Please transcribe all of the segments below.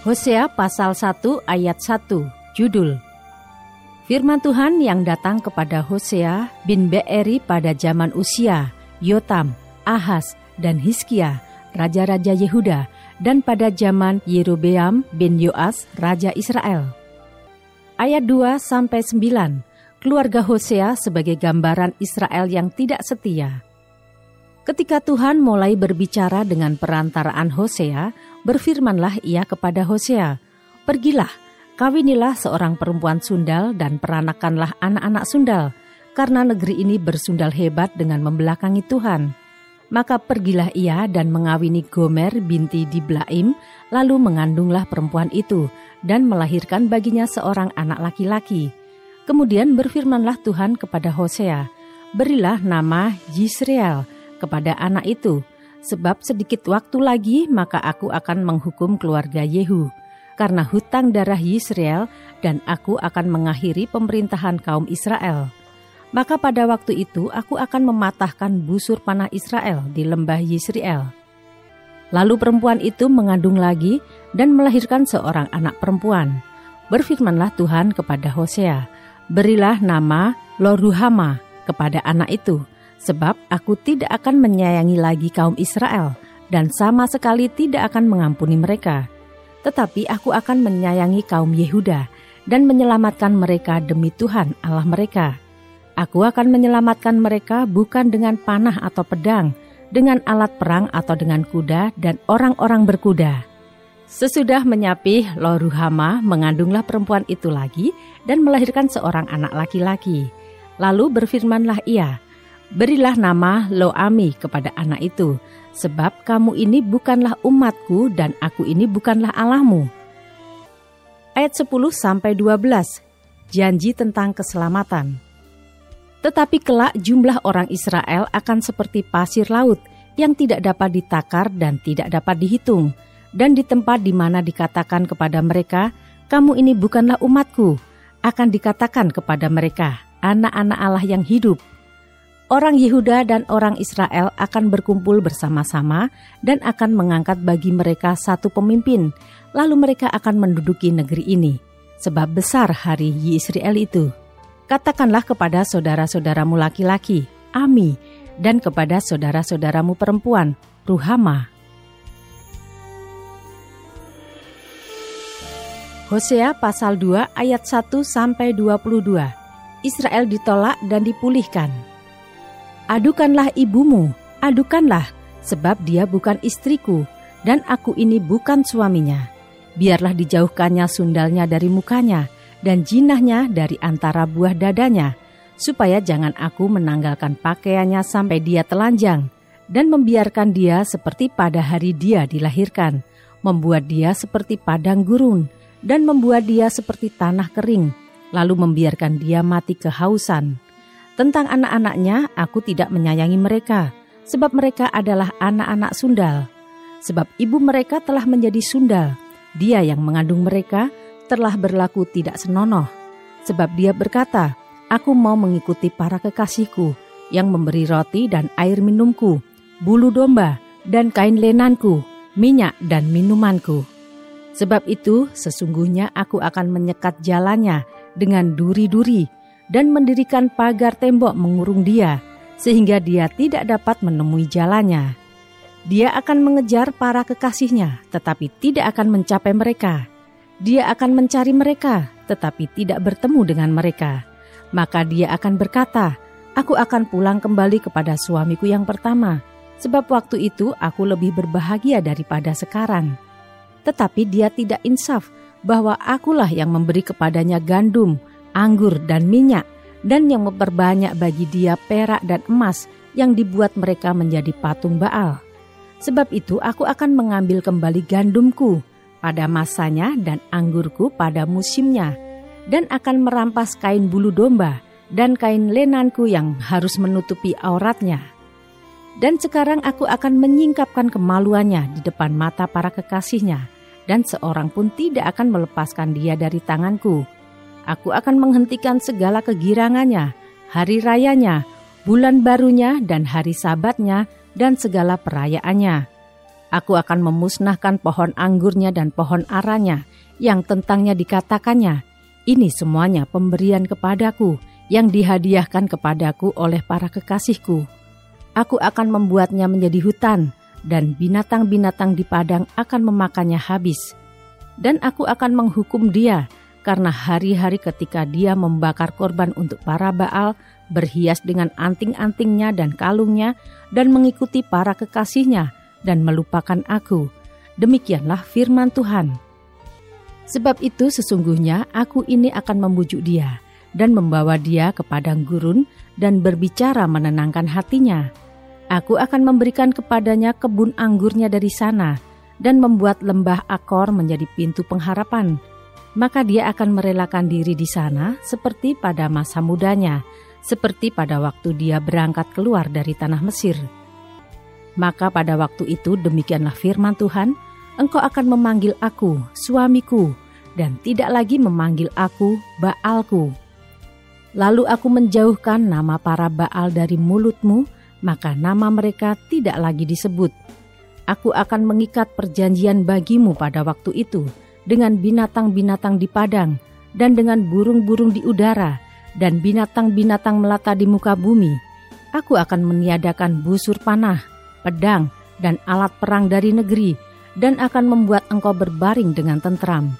Hosea pasal 1 ayat 1, judul Firman Tuhan yang datang kepada Hosea bin Beeri pada zaman Usia, Yotam, Ahaz, dan Hiskia, raja-raja Yehuda, dan pada zaman Yerobeam bin Yoas, raja Israel. Ayat 2 sampai 9. Keluarga Hosea sebagai gambaran Israel yang tidak setia. Ketika Tuhan mulai berbicara dengan perantaraan Hosea, berfirmanlah ia kepada Hosea, Pergilah, kawinilah seorang perempuan sundal dan peranakanlah anak-anak sundal, karena negeri ini bersundal hebat dengan membelakangi Tuhan. Maka pergilah ia dan mengawini Gomer binti Diblaim, lalu mengandunglah perempuan itu, dan melahirkan baginya seorang anak laki-laki. Kemudian berfirmanlah Tuhan kepada Hosea, Berilah nama Yisrael kepada anak itu, sebab sedikit waktu lagi maka aku akan menghukum keluarga Yehu karena hutang darah Yisrael dan aku akan mengakhiri pemerintahan kaum Israel. Maka pada waktu itu aku akan mematahkan busur panah Israel di lembah Yisrael. Lalu perempuan itu mengandung lagi dan melahirkan seorang anak perempuan. Berfirmanlah Tuhan kepada Hosea, Berilah nama Loruhama kepada anak itu, sebab aku tidak akan menyayangi lagi kaum Israel dan sama sekali tidak akan mengampuni mereka. Tetapi aku akan menyayangi kaum Yehuda dan menyelamatkan mereka demi Tuhan Allah mereka. Aku akan menyelamatkan mereka bukan dengan panah atau pedang, dengan alat perang atau dengan kuda dan orang-orang berkuda. Sesudah menyapih Loruhama mengandunglah perempuan itu lagi dan melahirkan seorang anak laki-laki. Lalu berfirmanlah ia, Berilah nama Loami kepada anak itu, sebab kamu ini bukanlah umatku dan aku ini bukanlah Allahmu. Ayat 10 sampai 12. Janji tentang keselamatan. Tetapi kelak jumlah orang Israel akan seperti pasir laut yang tidak dapat ditakar dan tidak dapat dihitung. Dan di tempat di mana dikatakan kepada mereka, kamu ini bukanlah umatku, akan dikatakan kepada mereka, anak-anak Allah yang hidup orang Yehuda dan orang Israel akan berkumpul bersama-sama dan akan mengangkat bagi mereka satu pemimpin, lalu mereka akan menduduki negeri ini. Sebab besar hari Yisrael itu. Katakanlah kepada saudara-saudaramu laki-laki, Ami, dan kepada saudara-saudaramu perempuan, Ruhama. Hosea pasal 2 ayat 1 sampai 22. Israel ditolak dan dipulihkan. Adukanlah ibumu, adukanlah, sebab dia bukan istriku, dan aku ini bukan suaminya. Biarlah dijauhkannya sundalnya dari mukanya, dan jinahnya dari antara buah dadanya, supaya jangan aku menanggalkan pakaiannya sampai dia telanjang, dan membiarkan dia seperti pada hari dia dilahirkan, membuat dia seperti padang gurun, dan membuat dia seperti tanah kering, lalu membiarkan dia mati kehausan.' Tentang anak-anaknya, aku tidak menyayangi mereka, sebab mereka adalah anak-anak sundal. Sebab ibu mereka telah menjadi sundal, dia yang mengandung mereka telah berlaku tidak senonoh. Sebab dia berkata, aku mau mengikuti para kekasihku yang memberi roti dan air minumku, bulu domba dan kain lenanku, minyak dan minumanku. Sebab itu sesungguhnya aku akan menyekat jalannya dengan duri-duri dan mendirikan pagar tembok mengurung dia, sehingga dia tidak dapat menemui jalannya. Dia akan mengejar para kekasihnya, tetapi tidak akan mencapai mereka. Dia akan mencari mereka, tetapi tidak bertemu dengan mereka. Maka dia akan berkata, "Aku akan pulang kembali kepada suamiku yang pertama, sebab waktu itu aku lebih berbahagia daripada sekarang." Tetapi dia tidak insaf bahwa akulah yang memberi kepadanya gandum, anggur dan minyak, dan yang memperbanyak bagi dia perak dan emas yang dibuat mereka menjadi patung Baal. Sebab itu aku akan mengambil kembali gandumku pada masanya dan anggurku pada musimnya, dan akan merampas kain bulu domba dan kain lenanku yang harus menutupi auratnya. Dan sekarang aku akan menyingkapkan kemaluannya di depan mata para kekasihnya, dan seorang pun tidak akan melepaskan dia dari tanganku. Aku akan menghentikan segala kegirangannya, hari rayanya, bulan barunya, dan hari sabatnya, dan segala perayaannya. Aku akan memusnahkan pohon anggurnya dan pohon aranya, yang tentangnya dikatakannya, ini semuanya pemberian kepadaku, yang dihadiahkan kepadaku oleh para kekasihku. Aku akan membuatnya menjadi hutan, dan binatang-binatang di padang akan memakannya habis. Dan aku akan menghukum dia, karena hari-hari ketika dia membakar korban untuk para Baal, berhias dengan anting-antingnya dan kalungnya, dan mengikuti para kekasihnya, dan melupakan aku. Demikianlah firman Tuhan. Sebab itu sesungguhnya aku ini akan membujuk dia, dan membawa dia ke padang gurun, dan berbicara menenangkan hatinya. Aku akan memberikan kepadanya kebun anggurnya dari sana, dan membuat lembah akor menjadi pintu pengharapan. Maka dia akan merelakan diri di sana seperti pada masa mudanya, seperti pada waktu dia berangkat keluar dari tanah Mesir. Maka pada waktu itu demikianlah firman Tuhan, engkau akan memanggil aku suamiku, dan tidak lagi memanggil aku Baalku. Lalu aku menjauhkan nama para Baal dari mulutmu, maka nama mereka tidak lagi disebut. Aku akan mengikat perjanjian bagimu pada waktu itu dengan binatang-binatang di padang dan dengan burung-burung di udara, dan binatang-binatang melata di muka bumi. Aku akan meniadakan busur panah, pedang, dan alat perang dari negeri, dan akan membuat engkau berbaring dengan tentram.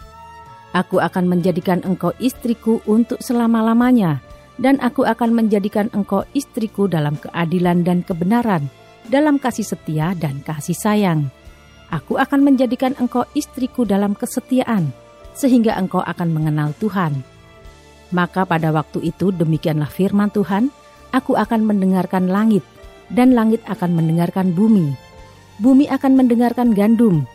Aku akan menjadikan engkau istriku untuk selama-lamanya, dan aku akan menjadikan engkau istriku dalam keadilan dan kebenaran, dalam kasih setia dan kasih sayang. Aku akan menjadikan engkau istriku dalam kesetiaan, sehingga engkau akan mengenal Tuhan maka pada waktu itu demikianlah firman Tuhan, aku akan mendengarkan langit, dan langit akan mendengarkan bumi. Bumi akan mendengarkan gandum,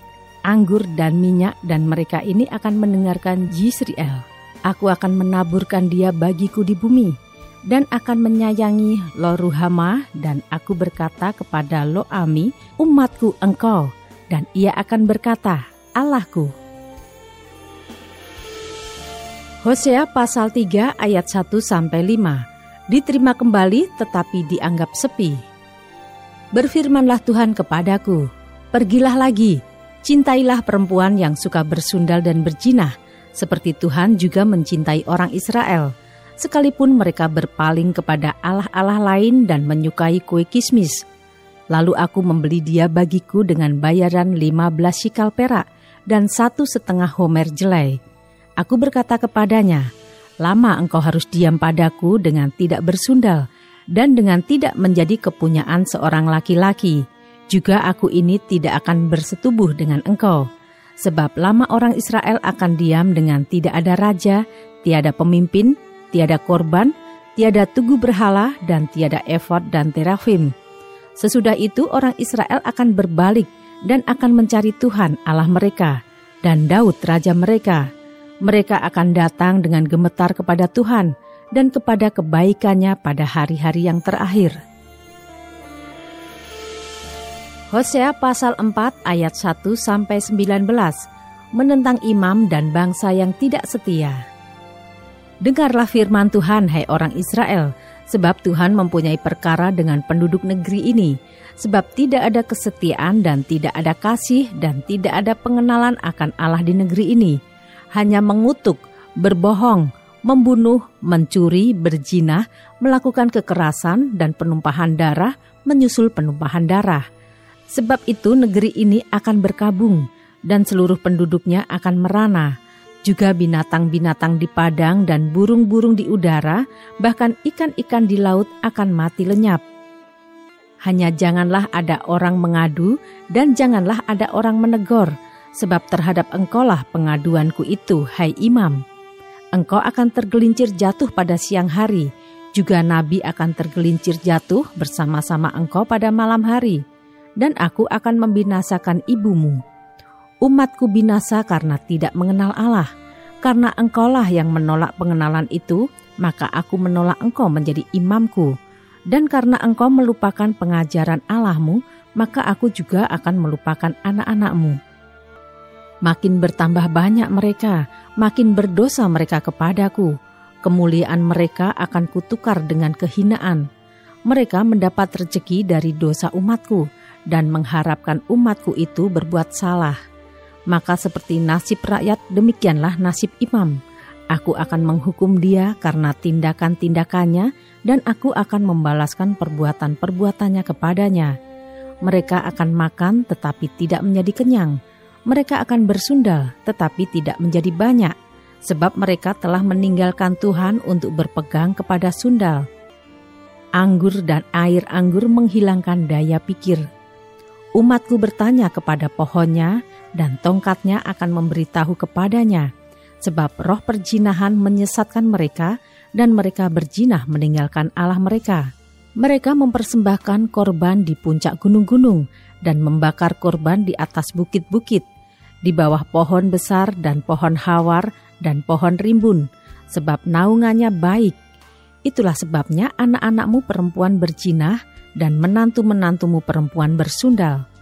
anggur dan minyak dan mereka ini akan mendengarkan Yisrael. Aku akan menaburkan dia bagiku di bumi, dan akan menyayangi Loruhama dan aku berkata kepada Loami, umatku engkau, dan ia akan berkata, Allahku. Hosea pasal 3 ayat 1 sampai 5. Diterima kembali tetapi dianggap sepi. Berfirmanlah Tuhan kepadaku, "Pergilah lagi, cintailah perempuan yang suka bersundal dan berjinah, seperti Tuhan juga mencintai orang Israel." sekalipun mereka berpaling kepada allah-allah lain dan menyukai kue kismis. Lalu aku membeli dia bagiku dengan bayaran 15 shikal perak dan satu setengah homer jelai. Aku berkata kepadanya, Lama engkau harus diam padaku dengan tidak bersundal dan dengan tidak menjadi kepunyaan seorang laki-laki. Juga aku ini tidak akan bersetubuh dengan engkau. Sebab lama orang Israel akan diam dengan tidak ada raja, tiada pemimpin, tiada korban, tiada tugu berhala, dan tiada efod dan terafim. Sesudah itu orang Israel akan berbalik dan akan mencari Tuhan Allah mereka, dan Daud raja mereka, mereka akan datang dengan gemetar kepada Tuhan dan kepada kebaikannya pada hari-hari yang terakhir. Hosea pasal 4 ayat 1 sampai 19 menentang imam dan bangsa yang tidak setia. Dengarlah firman Tuhan hai orang Israel, sebab Tuhan mempunyai perkara dengan penduduk negeri ini, sebab tidak ada kesetiaan dan tidak ada kasih dan tidak ada pengenalan akan Allah di negeri ini hanya mengutuk, berbohong, membunuh, mencuri, berzina, melakukan kekerasan, dan penumpahan darah, menyusul penumpahan darah. Sebab itu negeri ini akan berkabung, dan seluruh penduduknya akan merana. Juga binatang-binatang di padang dan burung-burung di udara, bahkan ikan-ikan di laut akan mati lenyap. Hanya janganlah ada orang mengadu, dan janganlah ada orang menegur, sebab terhadap engkaulah pengaduanku itu, hai imam. Engkau akan tergelincir jatuh pada siang hari, juga nabi akan tergelincir jatuh bersama-sama engkau pada malam hari. dan aku akan membinasakan ibumu. Umatku binasa karena tidak mengenal Allah. Karena engkaulah yang menolak pengenalan itu, maka aku menolak engkau menjadi imamku. Dan karena engkau melupakan pengajaran Allahmu, maka aku juga akan melupakan anak-anakmu. Makin bertambah banyak mereka, makin berdosa mereka kepadaku. Kemuliaan mereka akan kutukar dengan kehinaan. Mereka mendapat rezeki dari dosa umatku dan mengharapkan umatku itu berbuat salah. Maka seperti nasib rakyat, demikianlah nasib imam. Aku akan menghukum dia karena tindakan-tindakannya dan aku akan membalaskan perbuatan-perbuatannya kepadanya. Mereka akan makan tetapi tidak menjadi kenyang. Mereka akan bersundal tetapi tidak menjadi banyak, sebab mereka telah meninggalkan Tuhan untuk berpegang kepada sundal. Anggur dan air anggur menghilangkan daya pikir. Umatku bertanya kepada pohonnya, dan tongkatnya akan memberitahu kepadanya, sebab roh perjinahan menyesatkan mereka, dan mereka berjinah meninggalkan Allah mereka. Mereka mempersembahkan korban di puncak gunung-gunung dan membakar korban di atas bukit-bukit, di bawah pohon besar dan pohon hawar dan pohon rimbun, sebab naungannya baik. Itulah sebabnya anak-anakmu perempuan berjinah dan menantu-menantumu perempuan bersundal.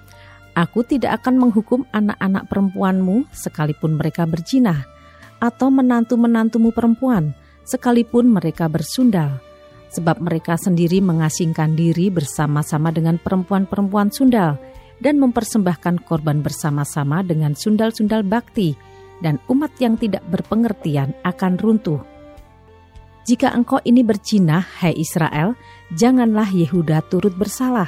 Aku tidak akan menghukum anak-anak perempuanmu sekalipun mereka berjinah, atau menantu-menantumu perempuan, sekalipun mereka bersundal, sebab mereka sendiri mengasingkan diri bersama-sama dengan perempuan-perempuan sundal dan mempersembahkan korban bersama-sama dengan sundal-sundal bakti, dan umat yang tidak berpengertian akan runtuh. Jika engkau ini bercinah, hai Israel, janganlah Yehuda turut bersalah.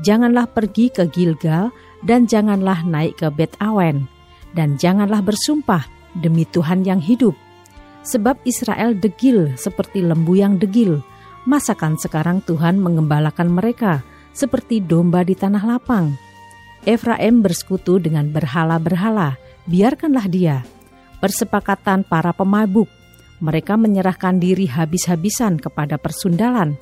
Janganlah pergi ke Gilgal, dan janganlah naik ke Bet Awen, dan janganlah bersumpah demi Tuhan yang hidup, Sebab Israel degil seperti lembu yang degil. Masakan sekarang Tuhan mengembalakan mereka seperti domba di tanah lapang. Efraim bersekutu dengan berhala-berhala, biarkanlah dia. Persepakatan para pemabuk, mereka menyerahkan diri habis-habisan kepada persundalan.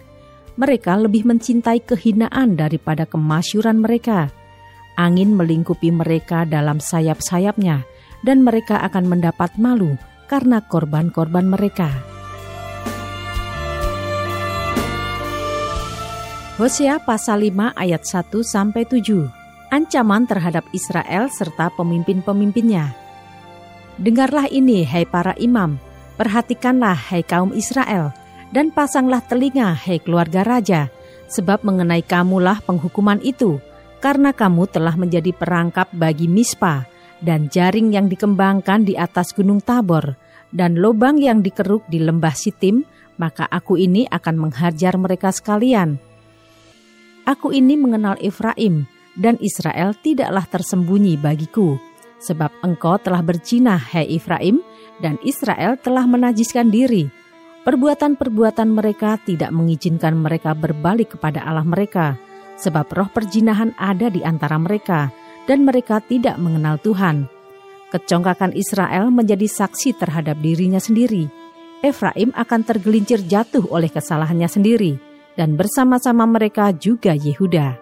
Mereka lebih mencintai kehinaan daripada kemasyuran mereka. Angin melingkupi mereka dalam sayap-sayapnya, dan mereka akan mendapat malu karena korban-korban mereka. Hosea pasal 5 ayat 1 sampai 7. Ancaman terhadap Israel serta pemimpin-pemimpinnya. Dengarlah ini hai para imam, perhatikanlah hai kaum Israel, dan pasanglah telinga hai keluarga raja, sebab mengenai kamulah penghukuman itu, karena kamu telah menjadi perangkap bagi Mispa, dan jaring yang dikembangkan di atas gunung Tabor, dan lubang yang dikeruk di lembah Sitim, maka aku ini akan menghajar mereka sekalian. Aku ini mengenal Efraim, dan Israel tidaklah tersembunyi bagiku, sebab engkau telah berjinah, hai Efraim, dan Israel telah menajiskan diri. Perbuatan-perbuatan mereka tidak mengizinkan mereka berbalik kepada Allah mereka, sebab roh perjinahan ada di antara mereka, dan mereka tidak mengenal Tuhan. Kecongkakan Israel menjadi saksi terhadap dirinya sendiri. Efraim akan tergelincir jatuh oleh kesalahannya sendiri, dan bersama-sama mereka juga Yehuda.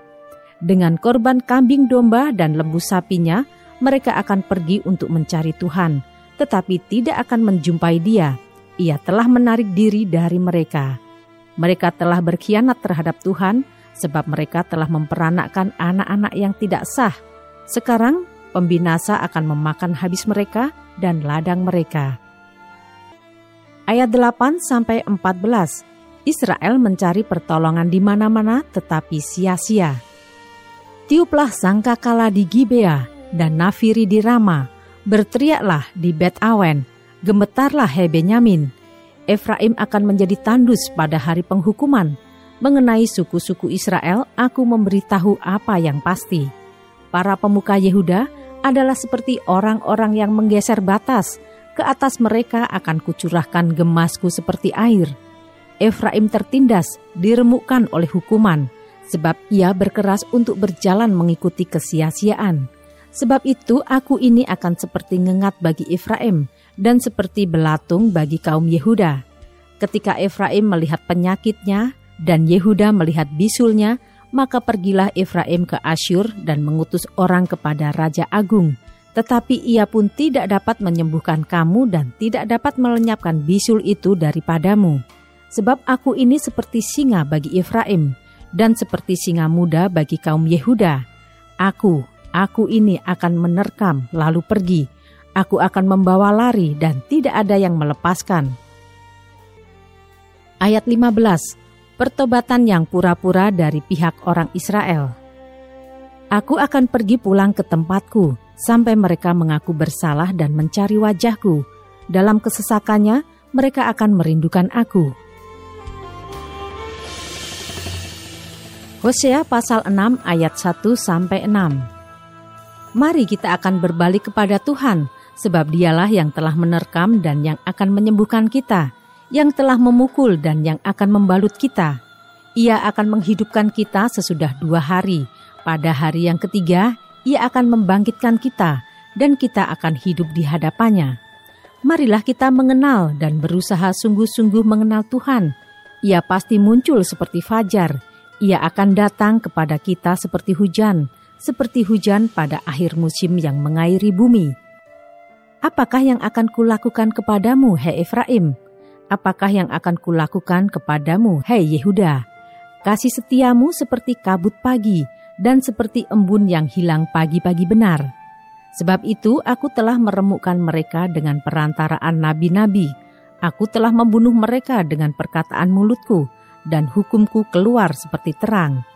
Dengan korban kambing domba dan lembu sapinya, mereka akan pergi untuk mencari Tuhan, tetapi tidak akan menjumpai Dia. Ia telah menarik diri dari mereka. Mereka telah berkhianat terhadap Tuhan, sebab mereka telah memperanakkan anak-anak yang tidak sah sekarang pembinasa akan memakan habis mereka dan ladang mereka. Ayat 8 sampai 14. Israel mencari pertolongan di mana-mana tetapi sia-sia. Tiuplah sangkakala di Gibea dan Nafiri di Rama, berteriaklah di Bet Awen, gemetarlah he Benyamin. Efraim akan menjadi tandus pada hari penghukuman. Mengenai suku-suku Israel, aku memberitahu apa yang pasti para pemuka Yehuda adalah seperti orang-orang yang menggeser batas. Ke atas mereka akan kucurahkan gemasku seperti air. Efraim tertindas, diremukkan oleh hukuman, sebab ia berkeras untuk berjalan mengikuti kesia-siaan. Sebab itu aku ini akan seperti ngengat bagi Efraim dan seperti belatung bagi kaum Yehuda. Ketika Efraim melihat penyakitnya dan Yehuda melihat bisulnya, maka pergilah Efraim ke Asyur dan mengutus orang kepada Raja Agung. Tetapi ia pun tidak dapat menyembuhkan kamu dan tidak dapat melenyapkan bisul itu daripadamu. Sebab aku ini seperti singa bagi Efraim dan seperti singa muda bagi kaum Yehuda. Aku, aku ini akan menerkam lalu pergi. Aku akan membawa lari dan tidak ada yang melepaskan. Ayat 15 pertobatan yang pura-pura dari pihak orang Israel. Aku akan pergi pulang ke tempatku sampai mereka mengaku bersalah dan mencari wajahku. Dalam kesesakannya, mereka akan merindukan aku. Hosea pasal 6 ayat 1 sampai 6. Mari kita akan berbalik kepada Tuhan, sebab Dialah yang telah menerkam dan yang akan menyembuhkan kita yang telah memukul dan yang akan membalut kita. Ia akan menghidupkan kita sesudah dua hari. Pada hari yang ketiga, ia akan membangkitkan kita, dan kita akan hidup di hadapannya. Marilah kita mengenal dan berusaha sungguh-sungguh mengenal Tuhan. Ia pasti muncul seperti fajar. Ia akan datang kepada kita seperti hujan, seperti hujan pada akhir musim yang mengairi bumi. Apakah yang akan kulakukan kepadamu, hei Efraim? Apakah yang akan kulakukan kepadamu, hei Yehuda? Kasih setiamu seperti kabut pagi dan seperti embun yang hilang pagi-pagi benar. Sebab itu aku telah meremukkan mereka dengan perantaraan nabi-nabi. Aku telah membunuh mereka dengan perkataan mulutku, dan hukumku keluar seperti terang.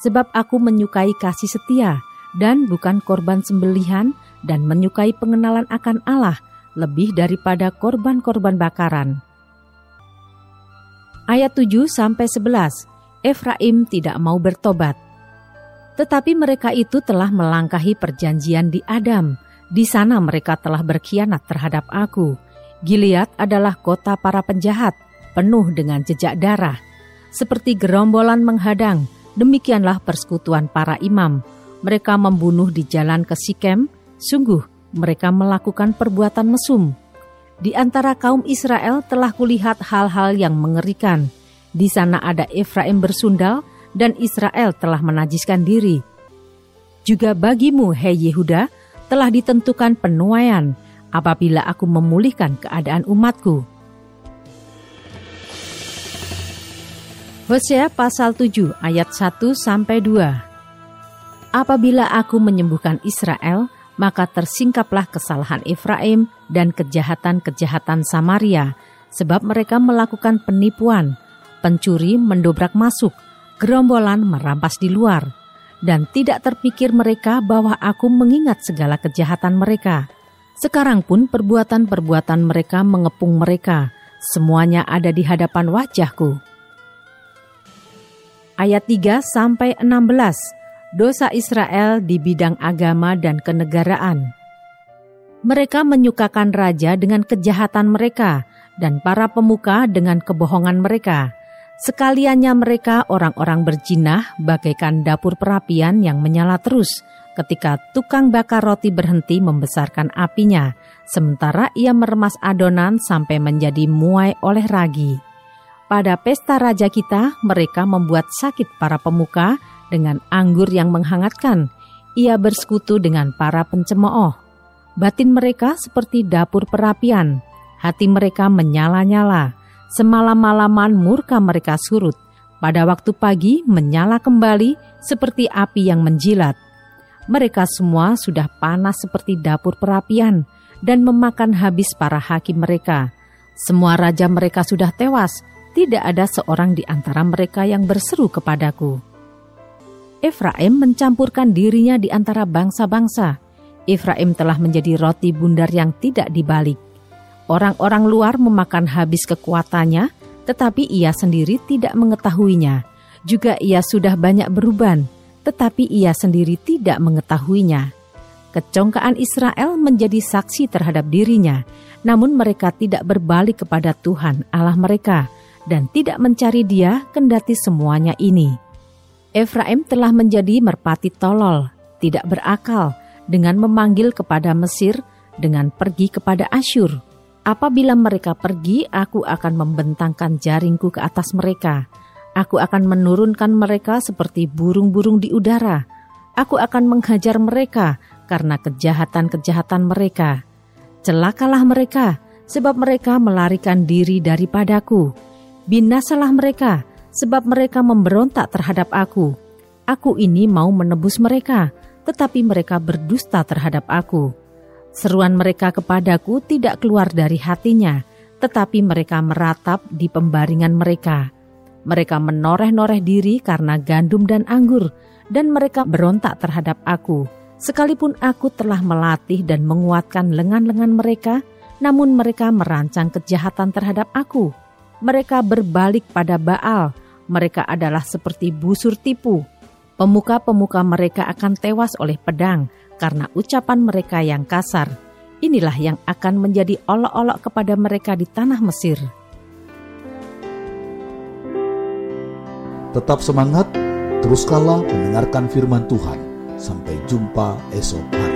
Sebab aku menyukai kasih setia, dan bukan korban sembelihan, dan menyukai pengenalan akan Allah lebih daripada korban-korban bakaran ayat 7 sampai 11. Efraim tidak mau bertobat. Tetapi mereka itu telah melangkahi perjanjian di Adam. Di sana mereka telah berkhianat terhadap aku. Gilead adalah kota para penjahat, penuh dengan jejak darah. Seperti gerombolan menghadang, demikianlah persekutuan para imam. Mereka membunuh di jalan ke Sikem, sungguh mereka melakukan perbuatan mesum di antara kaum Israel telah kulihat hal-hal yang mengerikan. Di sana ada Efraim bersundal dan Israel telah menajiskan diri. Juga bagimu, hei Yehuda, telah ditentukan penuaian apabila aku memulihkan keadaan umatku. Hosea pasal 7 ayat 1 sampai 2. Apabila aku menyembuhkan Israel, maka tersingkaplah kesalahan Efraim dan kejahatan-kejahatan Samaria, sebab mereka melakukan penipuan, pencuri mendobrak masuk, gerombolan merampas di luar, dan tidak terpikir mereka bahwa aku mengingat segala kejahatan mereka. Sekarang pun perbuatan-perbuatan mereka mengepung mereka, semuanya ada di hadapan wajahku. Ayat 3 sampai 16 dosa Israel di bidang agama dan kenegaraan. Mereka menyukakan raja dengan kejahatan mereka dan para pemuka dengan kebohongan mereka. Sekaliannya mereka orang-orang berjinah bagaikan dapur perapian yang menyala terus ketika tukang bakar roti berhenti membesarkan apinya, sementara ia meremas adonan sampai menjadi muai oleh ragi. Pada pesta raja kita, mereka membuat sakit para pemuka dengan anggur yang menghangatkan, ia bersekutu dengan para pencemooh. Batin mereka seperti dapur perapian, hati mereka menyala-nyala. Semalam-malaman murka mereka surut, pada waktu pagi menyala kembali seperti api yang menjilat. Mereka semua sudah panas seperti dapur perapian dan memakan habis para hakim mereka. Semua raja mereka sudah tewas, tidak ada seorang di antara mereka yang berseru kepadaku. Efraim mencampurkan dirinya di antara bangsa-bangsa. Efraim telah menjadi roti bundar yang tidak dibalik. Orang-orang luar memakan habis kekuatannya, tetapi ia sendiri tidak mengetahuinya. Juga ia sudah banyak beruban, tetapi ia sendiri tidak mengetahuinya. Kecongkaan Israel menjadi saksi terhadap dirinya, namun mereka tidak berbalik kepada Tuhan Allah mereka dan tidak mencari Dia kendati semuanya ini. Efraim telah menjadi merpati tolol, tidak berakal, dengan memanggil kepada Mesir, dengan pergi kepada Asyur. Apabila mereka pergi, aku akan membentangkan jaringku ke atas mereka. Aku akan menurunkan mereka seperti burung-burung di udara. Aku akan menghajar mereka karena kejahatan-kejahatan mereka. Celakalah mereka, sebab mereka melarikan diri daripadaku. Binasalah mereka, sebab mereka memberontak terhadap aku. Aku ini mau menebus mereka, tetapi mereka berdusta terhadap aku. Seruan mereka kepadaku tidak keluar dari hatinya, tetapi mereka meratap di pembaringan mereka. Mereka menoreh-noreh diri karena gandum dan anggur, dan mereka berontak terhadap aku. Sekalipun aku telah melatih dan menguatkan lengan-lengan mereka, namun mereka merancang kejahatan terhadap aku. Mereka berbalik pada Baal, mereka adalah seperti busur tipu. Pemuka-pemuka mereka akan tewas oleh pedang karena ucapan mereka yang kasar. Inilah yang akan menjadi olok-olok kepada mereka di tanah Mesir. Tetap semangat, teruskanlah mendengarkan firman Tuhan. Sampai jumpa esok hari.